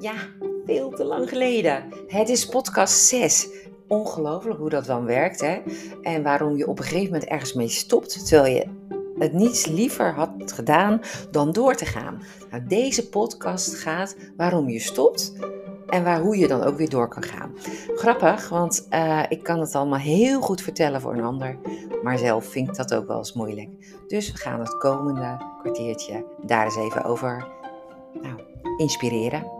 Ja, veel te lang geleden. Het is podcast 6. Ongelooflijk hoe dat dan werkt, hè? En waarom je op een gegeven moment ergens mee stopt, terwijl je het niets liever had gedaan dan door te gaan. Nou, deze podcast gaat waarom je stopt en waar, hoe je dan ook weer door kan gaan. Grappig, want uh, ik kan het allemaal heel goed vertellen voor een ander, maar zelf vind ik dat ook wel eens moeilijk. Dus we gaan het komende kwartiertje daar eens even over nou, inspireren.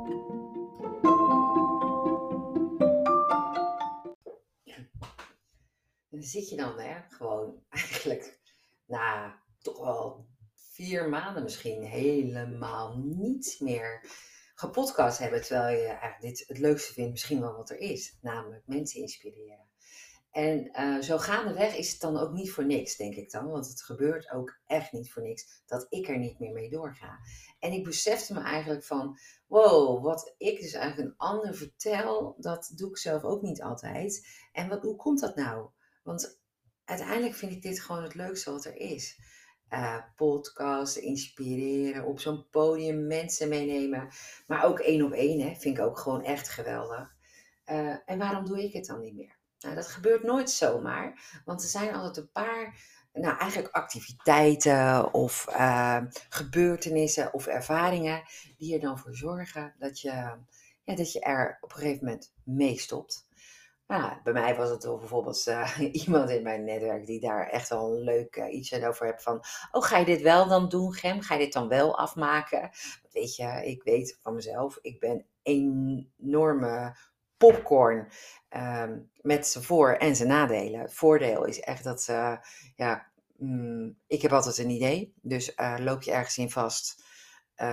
Zit je dan hè, gewoon eigenlijk na toch wel vier maanden misschien helemaal niets meer gepodcast hebben. Terwijl je eigenlijk dit het leukste vindt, misschien wel wat er is. Namelijk mensen inspireren. En uh, zo gaandeweg is het dan ook niet voor niks, denk ik dan. Want het gebeurt ook echt niet voor niks dat ik er niet meer mee doorga. En ik besefte me eigenlijk van, wow, wat ik dus eigenlijk een ander vertel, dat doe ik zelf ook niet altijd. En wat, hoe komt dat nou? Want uiteindelijk vind ik dit gewoon het leukste wat er is. Uh, podcasten, inspireren, op zo'n podium mensen meenemen. Maar ook één op één, hè, vind ik ook gewoon echt geweldig. Uh, en waarom doe ik het dan niet meer? Nou, dat gebeurt nooit zomaar, want er zijn altijd een paar, nou eigenlijk activiteiten of uh, gebeurtenissen of ervaringen die er dan voor zorgen dat je, ja, dat je er op een gegeven moment mee stopt. Nou, bij mij was het bijvoorbeeld uh, iemand in mijn netwerk die daar echt wel een leuk uh, iets over heeft van, oh ga je dit wel dan doen Gem? Ga je dit dan wel afmaken? Weet je, ik weet van mezelf, ik ben enorme popcorn um, met zijn voor- en zijn nadelen. Het voordeel is echt dat, ja, mm, ik heb altijd een idee. Dus uh, loop je ergens in vast,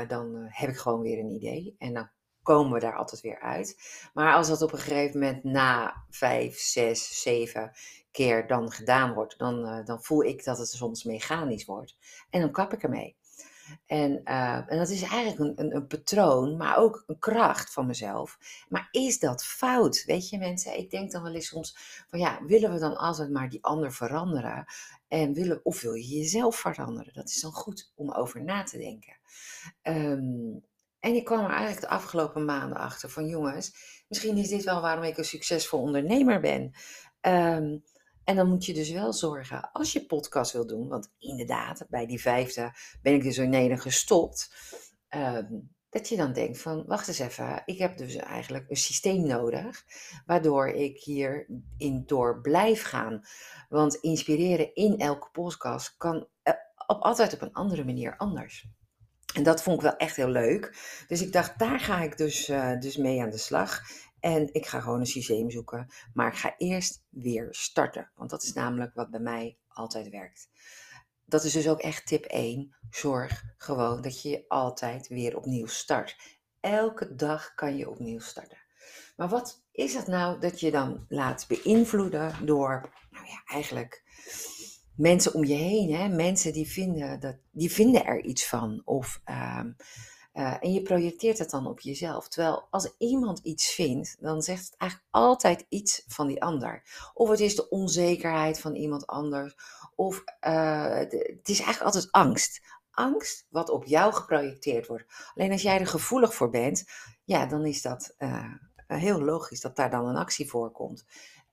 dan heb ik gewoon weer een idee. En dan komen we daar altijd weer uit. Maar als dat op een gegeven moment na vijf, zes, zeven keer dan gedaan wordt, dan, dan voel ik dat het soms mechanisch wordt. En dan kap ik ermee. En, uh, en dat is eigenlijk een, een, een, patroon, maar ook een kracht van mezelf. Maar is dat fout? Weet je, mensen, ik denk dan wel eens soms van ja, willen we dan altijd maar die ander veranderen? En willen, of wil je jezelf veranderen? Dat is dan goed om over na te denken. Um, en ik kwam er eigenlijk de afgelopen maanden achter van jongens, misschien is dit wel waarom ik een succesvol ondernemer ben. Um, en dan moet je dus wel zorgen, als je podcast wil doen, want inderdaad, bij die vijfde ben ik dus ineens gestopt, um, dat je dan denkt van, wacht eens even, ik heb dus eigenlijk een systeem nodig, waardoor ik hierin door blijf gaan. Want inspireren in elke podcast kan op, altijd op een andere manier anders. En dat vond ik wel echt heel leuk. Dus ik dacht, daar ga ik dus, uh, dus mee aan de slag. En ik ga gewoon een systeem zoeken. Maar ik ga eerst weer starten. Want dat is namelijk wat bij mij altijd werkt. Dat is dus ook echt tip 1. Zorg gewoon dat je altijd weer opnieuw start. Elke dag kan je opnieuw starten. Maar wat is het nou dat je dan laat beïnvloeden door, nou ja, eigenlijk mensen om je heen. Hè? Mensen die vinden, dat, die vinden er iets van. Of uh, uh, en je projecteert het dan op jezelf. Terwijl als iemand iets vindt, dan zegt het eigenlijk altijd iets van die ander. Of het is de onzekerheid van iemand anders. Of uh, het is eigenlijk altijd angst. Angst wat op jou geprojecteerd wordt. Alleen als jij er gevoelig voor bent, ja, dan is dat uh, heel logisch dat daar dan een actie voor komt.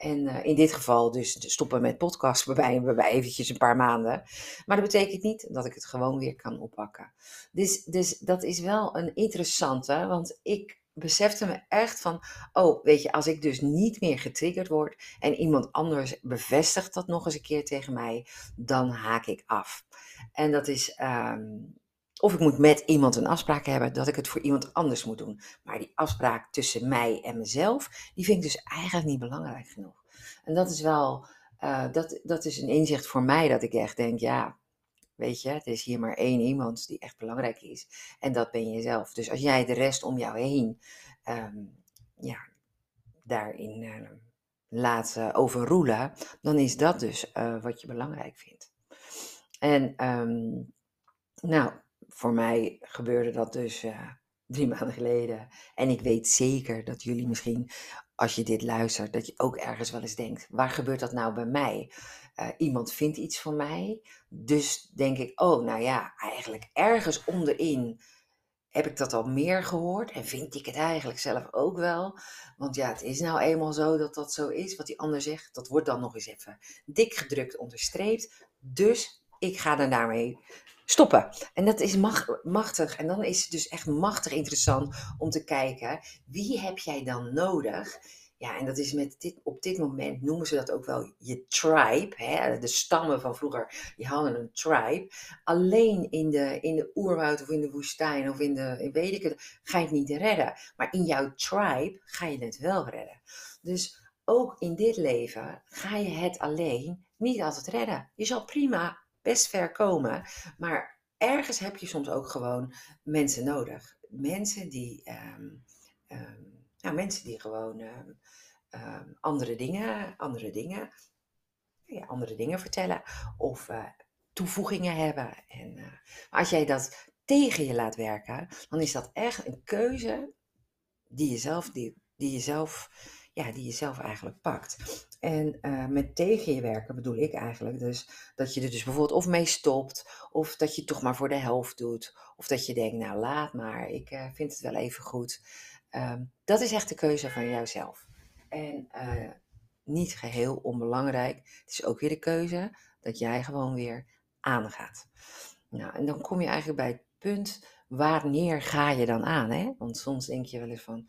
En uh, in dit geval dus stoppen met podcast bij mij, bij eventjes een paar maanden. Maar dat betekent niet dat ik het gewoon weer kan oppakken. Dus, dus dat is wel een interessante, want ik besefte me echt van, oh, weet je, als ik dus niet meer getriggerd word en iemand anders bevestigt dat nog eens een keer tegen mij, dan haak ik af. En dat is, um, of ik moet met iemand een afspraak hebben dat ik het voor iemand anders moet doen. Maar die afspraak tussen mij en mezelf, die vind ik dus eigenlijk niet belangrijk genoeg. En dat is wel, uh, dat, dat is een inzicht voor mij dat ik echt denk, ja, weet je, er is hier maar één iemand die echt belangrijk is. En dat ben je zelf. Dus als jij de rest om jou heen, um, ja, daarin uh, laat uh, overroelen, dan is dat dus wat je belangrijk vindt. En um, nou, voor mij gebeurde dat dus uh, drie maanden geleden. En ik weet zeker dat jullie misschien, als je dit luistert, dat je ook ergens wel eens denkt: waar gebeurt dat nou bij mij? Uh, iemand vindt iets van mij. Dus denk ik: oh, nou ja, eigenlijk ergens onderin heb ik dat al meer gehoord en vind ik het eigenlijk zelf ook wel. Want ja, het is nou eenmaal zo dat dat zo is. Wat die ander zegt, dat wordt dan nog eens even dik gedrukt, onderstreept. Dus ik ga er daarmee stoppen. En dat is machtig. En dan is het dus echt machtig interessant om te kijken, wie heb jij dan nodig? Ja, en dat is met dit, op dit moment noemen ze dat ook wel je tribe. Hè? De stammen van vroeger, die hadden een tribe. Alleen in de, in de oerwoud of in de woestijn of in de, in weet ik het, ga je het niet redden. Maar in jouw tribe ga je het wel redden. Dus ook in dit leven ga je het alleen niet altijd redden. Je zal prima best ver komen, maar ergens heb je soms ook gewoon mensen nodig. Mensen die, nou, mensen die gewoon um, andere dingen, andere dingen, ja, andere dingen vertellen of uh, toevoegingen hebben. En, maar als jij dat tegen je laat werken, dan is dat echt een keuze die je zelf, die, die je zelf, ja, die je zelf eigenlijk pakt. En uh, met tegen je werken bedoel ik eigenlijk dus dat je er dus bijvoorbeeld of mee stopt, of dat je het toch maar voor de helft doet, of dat je denkt, nou laat maar, ik uh, vind het wel even goed. Um, dat is echt de keuze van jouzelf. En uh, niet geheel onbelangrijk, het is ook weer de keuze dat jij gewoon weer aangaat. Nou, en dan kom je eigenlijk bij het punt, wanneer ga je dan aan? Hè? Want soms denk je wel eens van,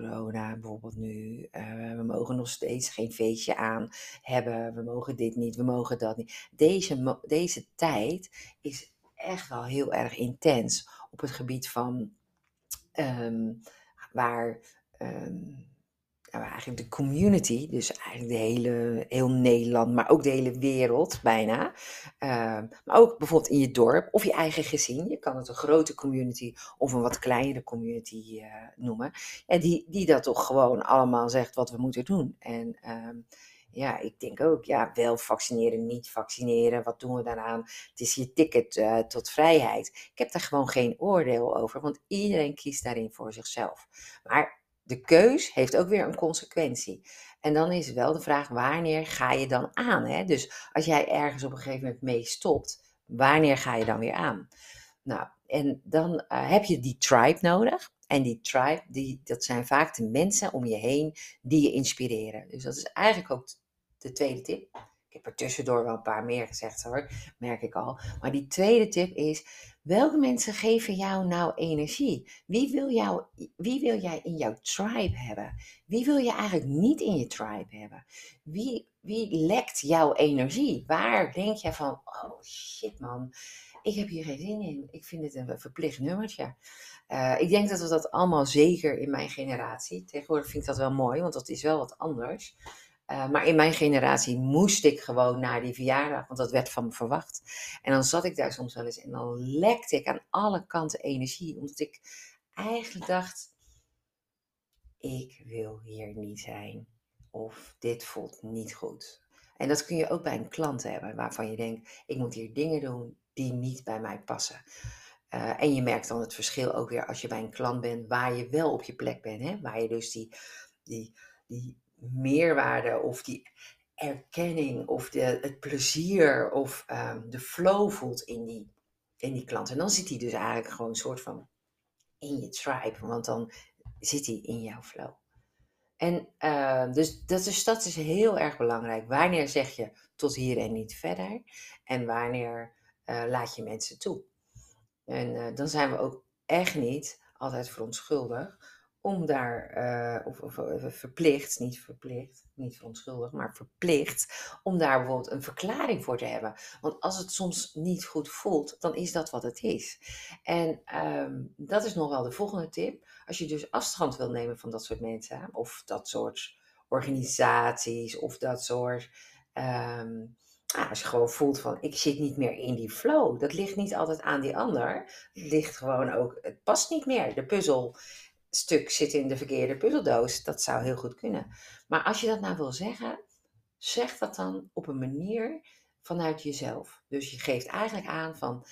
corona bijvoorbeeld nu, uh, we mogen nog steeds geen feestje aan hebben, we mogen dit niet, we mogen dat niet. Deze, deze tijd is echt wel heel erg intens op het gebied van um, waar um, nou, eigenlijk de community, dus eigenlijk de hele, heel Nederland, maar ook de hele wereld bijna. Uh, maar ook bijvoorbeeld in je dorp of je eigen gezin. Je kan het een grote community of een wat kleinere community uh, noemen. En die, die dat toch gewoon allemaal zegt wat we moeten doen. En uh, ja, ik denk ook, ja, wel vaccineren, niet vaccineren, wat doen we daaraan? Het is je ticket uh, tot vrijheid. Ik heb daar gewoon geen oordeel over, want iedereen kiest daarin voor zichzelf. Maar de keus heeft ook weer een consequentie. En dan is wel de vraag, wanneer ga je dan aan? Hè? Dus als jij ergens op een gegeven moment mee stopt, wanneer ga je dan weer aan? Nou, en dan uh, heb je die tribe nodig. En die tribe, die, dat zijn vaak de mensen om je heen die je inspireren. Dus dat is eigenlijk ook de tweede tip. Ik heb er tussendoor wel een paar meer gezegd hoor, merk ik al. Maar die tweede tip is, welke mensen geven jou nou energie? Wie wil, jou, wie wil jij in jouw tribe hebben? Wie wil je eigenlijk niet in je tribe hebben? Wie, wie lekt jouw energie? Waar denk je van, oh shit man, ik heb hier geen zin in. Ik vind het een verplicht nummertje. Uh, ik denk dat we dat allemaal zeker in mijn generatie. Tegenwoordig vind ik dat wel mooi, want dat is wel wat anders. Uh, maar in mijn generatie moest ik gewoon naar die verjaardag, want dat werd van me verwacht. En dan zat ik daar soms wel eens en dan lekte ik aan alle kanten energie, omdat ik eigenlijk dacht: ik wil hier niet zijn. Of dit voelt niet goed. En dat kun je ook bij een klant hebben, waarvan je denkt: ik moet hier dingen doen die niet bij mij passen. Uh, en je merkt dan het verschil ook weer als je bij een klant bent waar je wel op je plek bent. Hè? Waar je dus die, die, die meerwaarde of die erkenning of de, het plezier of um, de flow voelt in die, in die klant. En dan zit hij dus eigenlijk gewoon een soort van in je tribe, want dan zit hij in jouw flow. En uh, dus, dat is, dat is heel erg belangrijk. Wanneer zeg je tot hier en niet verder? En wanneer uh, laat je mensen toe? En uh, dan zijn we ook echt niet altijd verontschuldigd om daar, uh, of, of, of, verplicht, niet verplicht, niet verontschuldigd, maar verplicht, om daar bijvoorbeeld een verklaring voor te hebben. Want als het soms niet goed voelt, dan is dat wat het is. En um, dat is nog wel de volgende tip. Als je dus afstand wil nemen van dat soort mensen, of dat soort organisaties, of dat soort. Um, nou, als je gewoon voelt van ik zit niet meer in die flow. Dat ligt niet altijd aan die ander. Het ligt gewoon ook, het past niet meer. De puzzel stuk zit in de verkeerde puzzeldoos. Dat zou heel goed kunnen. Maar als je dat nou wil zeggen, zeg dat dan op een manier vanuit jezelf. Dus je geeft eigenlijk aan van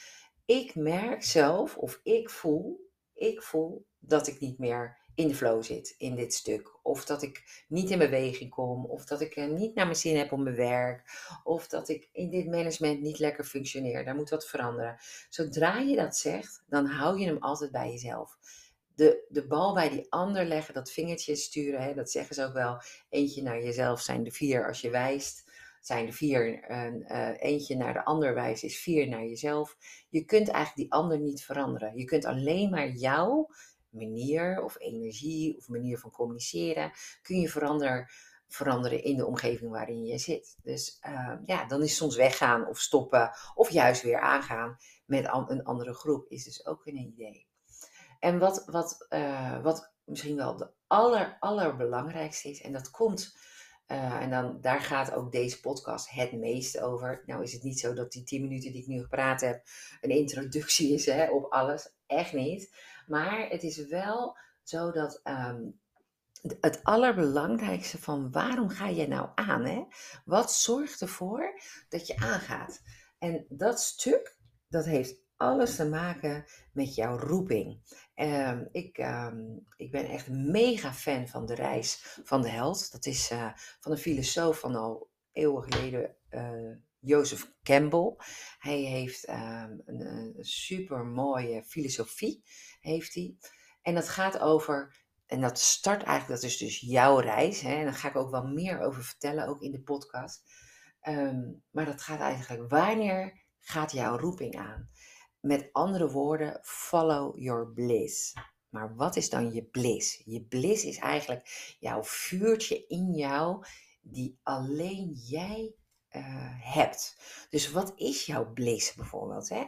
ik merk zelf of ik voel, ik voel dat ik niet meer in de flow zit in dit stuk. Of dat ik niet in beweging kom. Of dat ik niet naar mijn zin heb op mijn werk. Of dat ik in dit management niet lekker functioneer. Daar moet wat veranderen. Zodra je dat zegt, dan hou je hem altijd bij jezelf. De, de bal bij die ander leggen, dat vingertje sturen, hè, dat zeggen ze ook wel. Eentje naar jezelf zijn de vier als je wijst zijn er vier. En, uh, eentje naar de ander wijst is vier naar jezelf. Je kunt eigenlijk die ander niet veranderen. Je kunt alleen maar jouw manier of energie of manier van communiceren kun je veranderen, veranderen in de omgeving waarin je zit. Dus uh, ja, dan is soms weggaan of stoppen of juist weer aangaan met een andere groep is dus ook een idee. En wat, wat, uh, wat misschien wel de aller, allerbelangrijkste is, en dat komt uh, en dan, daar gaat ook deze podcast het meest over. Nou is het niet zo dat die 10 minuten die ik nu gepraat heb een introductie is hè, op alles. Echt niet. Maar het is wel zo dat um, het allerbelangrijkste van waarom ga je nou aan? Hè? Wat zorgt ervoor dat je aangaat? En dat stuk, dat heeft alles te maken met jouw roeping. Um, ik, um, ik ben echt mega fan van de reis van de held. Dat is uh, van een filosoof van al eeuwen geleden, uh, Joseph Campbell. Hij heeft um, een, een super mooie filosofie, heeft hij. En dat gaat over, en dat start eigenlijk, dat is dus jouw reis. Hè, en daar ga ik ook wel meer over vertellen, ook in de podcast. maar dat gaat eigenlijk, wanneer gaat jouw roeping aan? Met andere woorden, follow your bliss. Maar wat is dan je bliss? Je bliss is eigenlijk jouw vuurtje in jou die alleen jij uh, hebt. Dus wat is jouw bliss bijvoorbeeld? Hè?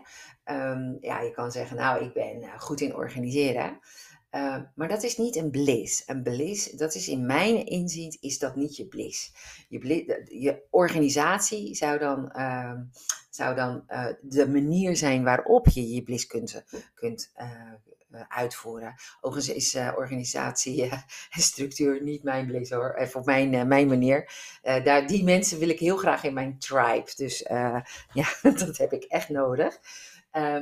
Um, ja, je kan zeggen, nou, ik ben eh, goed in organiseren. Uh, maar dat is niet een bliss. Een bliss, dat is in mijn inzien, is dat niet je bliss. Je, je organisatie zou dan, uh, zou dan uh, de manier zijn waarop je je bliss kunt, kunt uitvoeren. Overigens is organisatie en structuur niet mijn bliss hoor, even op mijn, mijn manier. daar, die mensen wil ik heel graag in mijn tribe. Dus ja, dat heb ik echt nodig.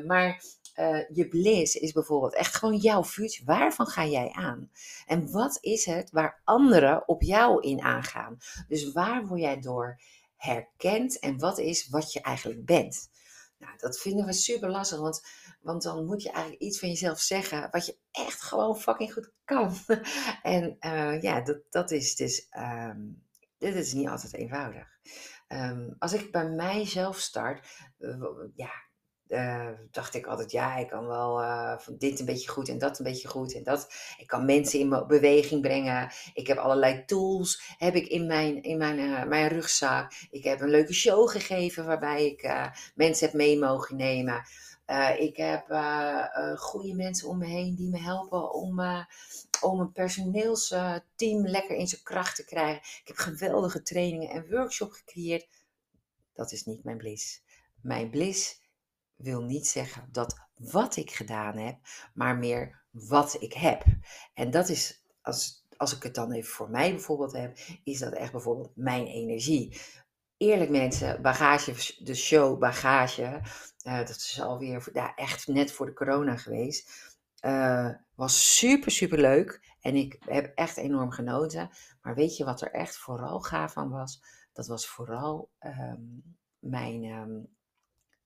maar uh, je bliss is bijvoorbeeld echt gewoon jouw vuurtje. Waarvan ga jij aan? En wat is het waar anderen op jou in aangaan? Dus waar word jij door herkend en wat is wat je eigenlijk bent? Nou, dat vinden we super lastig, want, want dan moet je eigenlijk iets van jezelf zeggen wat je echt gewoon fucking goed kan. en uh, ja, dat, dat is dus, um, dit is niet altijd eenvoudig. Um, als ik bij mijzelf start, uh, ja, uh, dacht ik altijd, ja, ik kan wel uh, van dit een beetje goed en dat een beetje goed. En dat, ik kan mensen in beweging brengen. Ik heb allerlei tools heb ik in mijn, in mijn, uh, mijn rugzak. Ik heb een leuke show gegeven waarbij ik mensen heb mee mogen nemen. ik heb goede mensen om me heen die me helpen om, om een personeelsteam lekker in zijn kracht te krijgen. Ik heb geweldige trainingen en workshops gecreëerd. Dat is niet mijn bliss. Mijn bliss wil niet zeggen dat wat ik gedaan heb, maar meer wat ik heb. En dat is, als, als ik het dan even voor mij bijvoorbeeld heb, is dat echt bijvoorbeeld mijn energie. Eerlijk mensen, bagage, de show bagage, uh, dat is alweer ja, echt net voor de corona geweest. Uh, was super, super leuk. En ik heb echt enorm genoten. Maar weet je wat er echt vooral gaaf van was? Dat was vooral um, mijn um,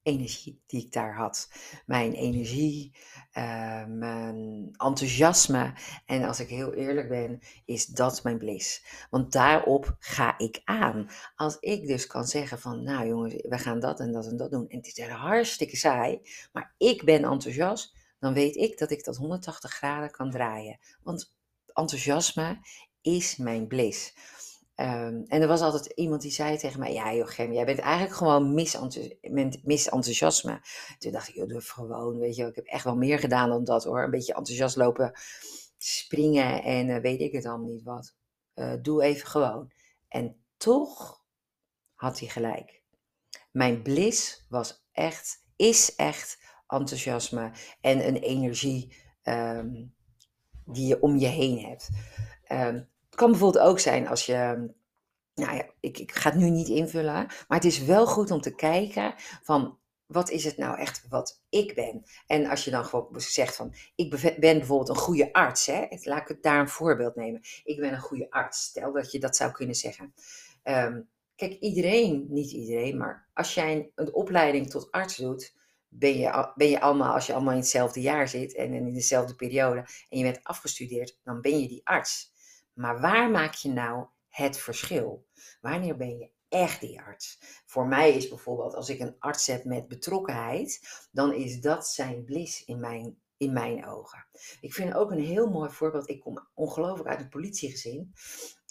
energie die ik daar had. Mijn energie, uh, mijn enthousiasme. En als ik heel eerlijk ben, is dat mijn bliss. Want daarop ga ik aan. Als ik dus kan zeggen van, nou jongens, we gaan dat en dat en dat doen. En het is hartstikke saai, maar ik ben enthousiast. Dan weet ik dat ik dat 180 graden kan draaien. Want enthousiasme is mijn Um, en er was altijd iemand die zei tegen mij: Ja, Jochem, jij bent eigenlijk gewoon misenthousiasme. Toen dacht ik: Joh, doe gewoon. Weet je, ik heb echt wel meer gedaan dan dat hoor. Een beetje enthousiast lopen springen en uh, weet ik het allemaal niet wat. Uh, doe even gewoon. En toch had hij gelijk. Mijn bliss was echt, is echt enthousiasme en een energie um, die je om je heen hebt. Um, kan bijvoorbeeld ook zijn als je, nou ja, ik, ik ga het nu niet invullen, maar het is wel goed om te kijken van wat is het nou echt wat ik ben? En als je dan gewoon zegt van, ik ben bijvoorbeeld een goede arts, hè? laat ik het daar een voorbeeld nemen. Ik ben een goede arts, stel dat je dat zou kunnen zeggen. Ehm, kijk, iedereen, niet iedereen, maar als jij een, opleiding tot arts doet, ben je, ben je allemaal, als je allemaal in hetzelfde jaar zit en in dezelfde periode en je bent afgestudeerd, dan ben je die arts. Maar waar maak je nou het verschil? Wanneer ben je echt die arts. Voor mij is bijvoorbeeld, als ik een arts heb met betrokkenheid, dan is dat zijn blis in mijn, in mijn ogen. Ik vind ook een heel mooi voorbeeld. Ik kom ongelooflijk uit een politiegezin.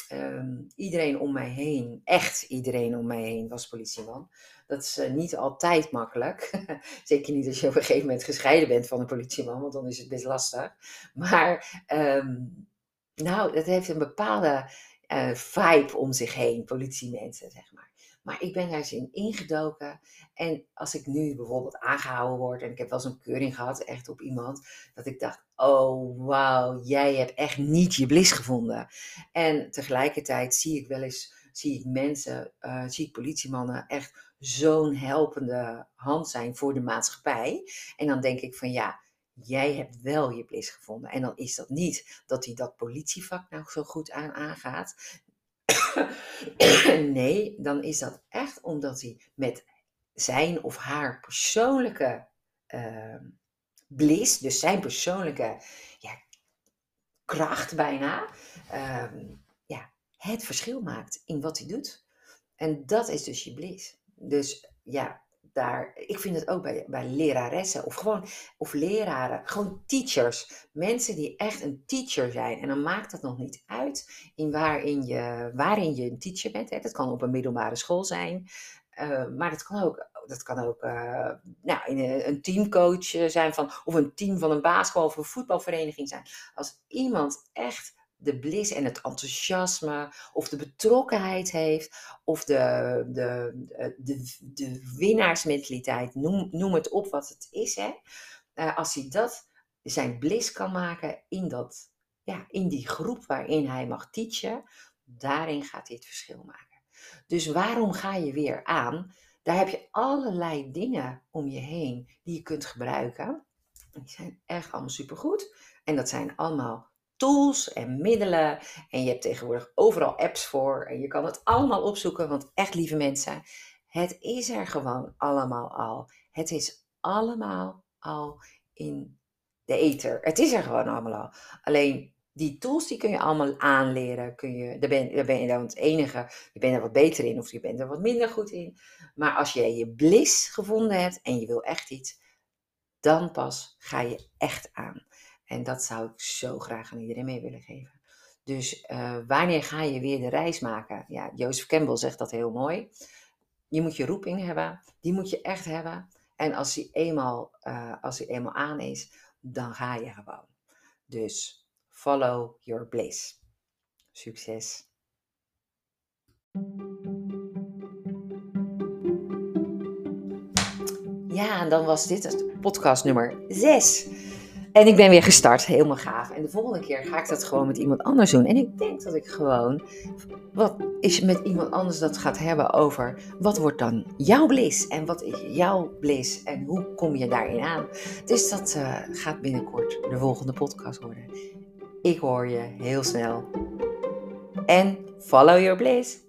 Ehm, iedereen om mij heen, echt iedereen om mij heen, was politieman. Dat is uh, niet altijd makkelijk. Zeker niet als je op een gegeven moment gescheiden bent van een politieman, want dan is het best lastig. Maar um, nou, dat heeft een bepaalde uh, vibe om zich heen, politiemensen, zeg maar. Maar ik ben daar eens in ingedoken. En als ik nu bijvoorbeeld aangehouden word, en ik heb wel eens een keuring gehad, echt op iemand, dat ik dacht, oh wauw, jij hebt echt niet je blis gevonden. En tegelijkertijd zie ik wel eens, zie ik mensen, uh, zie ik politiemannen echt zo'n helpende hand zijn voor de maatschappij. En dan denk ik van ja, jij hebt wel je blis gevonden. En dan is dat niet dat hij dat politievak nou zo goed aan aangaat. nee, dan is dat echt omdat hij met zijn of haar persoonlijke uh, dus zijn persoonlijke ja, kracht bijna, uh, ja, het verschil maakt in wat hij doet. En dat is dus je blis. Dus ja, daar, ik vind het ook bij, bij leraressen of gewoon, of leraren, gewoon teachers. Mensen die echt een teacher zijn. En dan maakt het nog niet uit in waarin, je, waarin je een teacher bent. Hè. Dat kan op een middelbare school zijn. Uh, maar dat kan ook, dat kan ook uh, nou, een, een teamcoach zijn van, of een team van een basketbal of een voetbalvereniging zijn. Als iemand echt de blis en het enthousiasme of de betrokkenheid heeft of de, de, de, de winnaarsmentaliteit, noem, noem het op wat het is. Hè? Uh, als hij dat zijn blis kan maken in, dat, ja, in die groep waarin hij mag teachen, daarin gaat hij het verschil maken. Dus waarom ga je weer aan? Daar heb je allerlei dingen om je heen die je kunt gebruiken. Die zijn echt allemaal supergoed. En dat zijn allemaal tools en middelen. En je hebt tegenwoordig overal apps voor. En je kan het allemaal opzoeken. Want echt, lieve mensen, het is er gewoon allemaal al. Het is allemaal al in de ether. Het is er gewoon allemaal al. Alleen die tools die kun je allemaal aanleren. Kun je, daar, ben, daar ben je dan het enige. Je bent er wat beter in of je bent er wat minder goed in. Maar als je je bliss gevonden hebt en je wil echt iets, dan pas ga je echt aan. En dat zou ik zo graag aan iedereen mee willen geven. Dus uh, wanneer ga je weer de reis maken? Ja, Joseph Campbell zegt dat heel mooi. Je moet je roeping hebben, die moet je echt hebben. En als die eenmaal, uh, als die eenmaal aan is, dan ga je gewoon. Dus follow your bliss. Succes! Ja, en dan was dit het podcast nummer 6. En ik ben weer gestart, helemaal gaaf. En de volgende keer ga ik dat gewoon met iemand anders doen. En ik denk dat ik gewoon, wat is met iemand anders dat gaat hebben over, wat wordt dan jouw bliss? En wat is jouw bliss? En hoe kom je daarin aan? Dus dat uh, gaat binnenkort de volgende podcast worden. Ik hoor je heel snel. En follow your bliss.